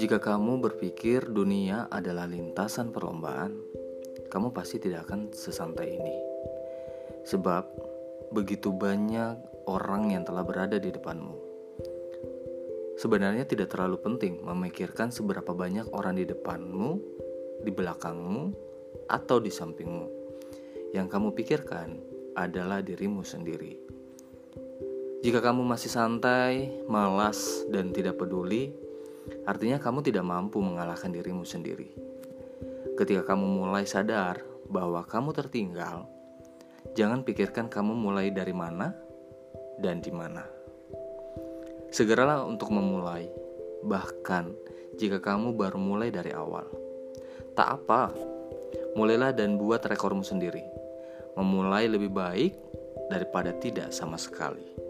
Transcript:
Jika kamu berpikir dunia adalah lintasan perlombaan, kamu pasti tidak akan sesantai ini. Sebab begitu banyak orang yang telah berada di depanmu. Sebenarnya tidak terlalu penting memikirkan seberapa banyak orang di depanmu, di belakangmu, atau di sampingmu. Yang kamu pikirkan adalah dirimu sendiri. Jika kamu masih santai, malas, dan tidak peduli, artinya kamu tidak mampu mengalahkan dirimu sendiri. Ketika kamu mulai sadar bahwa kamu tertinggal, jangan pikirkan kamu mulai dari mana dan di mana. Segeralah untuk memulai, bahkan jika kamu baru mulai dari awal. Tak apa, mulailah dan buat rekormu sendiri. Memulai lebih baik daripada tidak sama sekali.